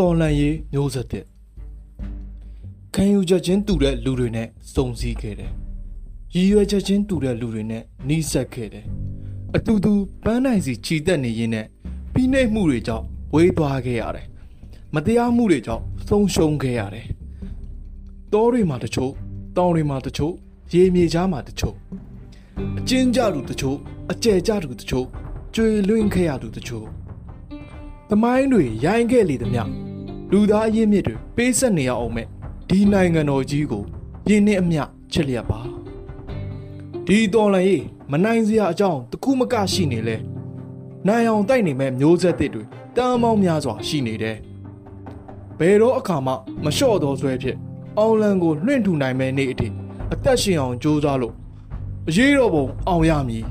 တော်လန်ရေးမျိုးဆက်တဲ့ခံယူချက်ချင်းတူတဲ့လူတွေနဲ့စုံစည်းခဲ့တယ်ရည်ရွယ်ချက်ချင်းတူတဲ့လူတွေနဲ့နှိစက်ခဲ့တယ်အတူတူပန်းနိုင်စီခြိတက်နေရင်းနဲ့ပြီးနှိမ့်မှုတွေကြောင့်ဝေးသွားခဲ့ရတယ်မတရားမှုတွေကြောင့်ဆုံးရှုံးခဲ့ရတယ်တောတွေမှာတချို့တောင်တွေမှာတချို့ရေမြေကြားမှာတချို့အကျဉ်းကြသူတချို့အကျယ်ကြသူတချို့ကျွေလွင့်ခဲ့ရသူတချို့သမိုင်းတွေရိုင်းခဲ့လေသမျှ လူသားအရင်းမြစ်တွေပေးဆက်နေရအောင်မဲ့ဒီနိုင်ငံတော်ကြီးကိုရင်းနှင်းအမျှချစ်လျက်ပါဒီတော်လည်းရေးမနိုင်စရာအကြောင်းတစ်ခုမကရှိနေလဲနိုင်အောင်တိုက်နေမဲ့မျိုးဆက်တစ်တွေတမ်းမောင်းများစွာရှိနေတယ်ဘယ်တော့အခါမှမလျှော့သောဆွဲဖြစ်အောင်လန်ကိုလွှင့်ထူနိုင်မဲ့နေ့အထိအသက်ရှင်အောင်ကြိုးစားလို့အရေးတော်ပုံအောင်ရမည်